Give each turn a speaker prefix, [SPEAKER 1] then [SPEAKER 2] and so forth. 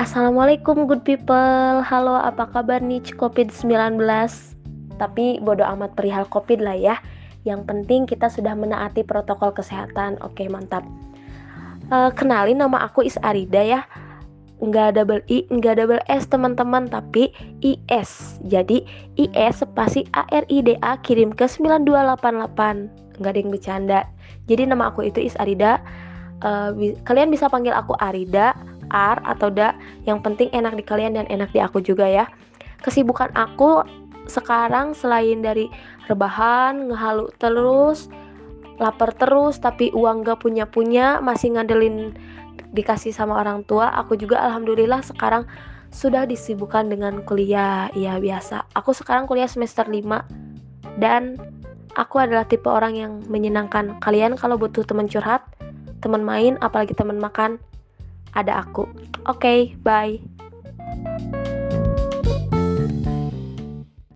[SPEAKER 1] Assalamualaikum good people. Halo apa kabar nih COVID-19 Tapi bodo amat perihal COVID lah ya. Yang penting kita sudah menaati protokol kesehatan. Oke mantap. Uh, Kenalin nama aku Is Arida ya. Nggak double I, nggak double S teman-teman Tapi IS Jadi IS spasi A-R-I-D-A kirim ke 9288 Nggak ada yang bercanda. Jadi nama aku itu Is Arida. Uh, Kalian bisa panggil aku Arida R atau Da yang penting enak di kalian dan enak di aku juga ya. Kesibukan aku sekarang selain dari rebahan ngehalu terus lapar terus tapi uang gak punya punya masih ngandelin dikasih sama orang tua aku juga alhamdulillah sekarang sudah disibukkan dengan kuliah. Ya biasa. Aku sekarang kuliah semester 5 dan aku adalah tipe orang yang menyenangkan kalian kalau butuh teman curhat teman main apalagi teman makan ada aku. Oke, okay, bye.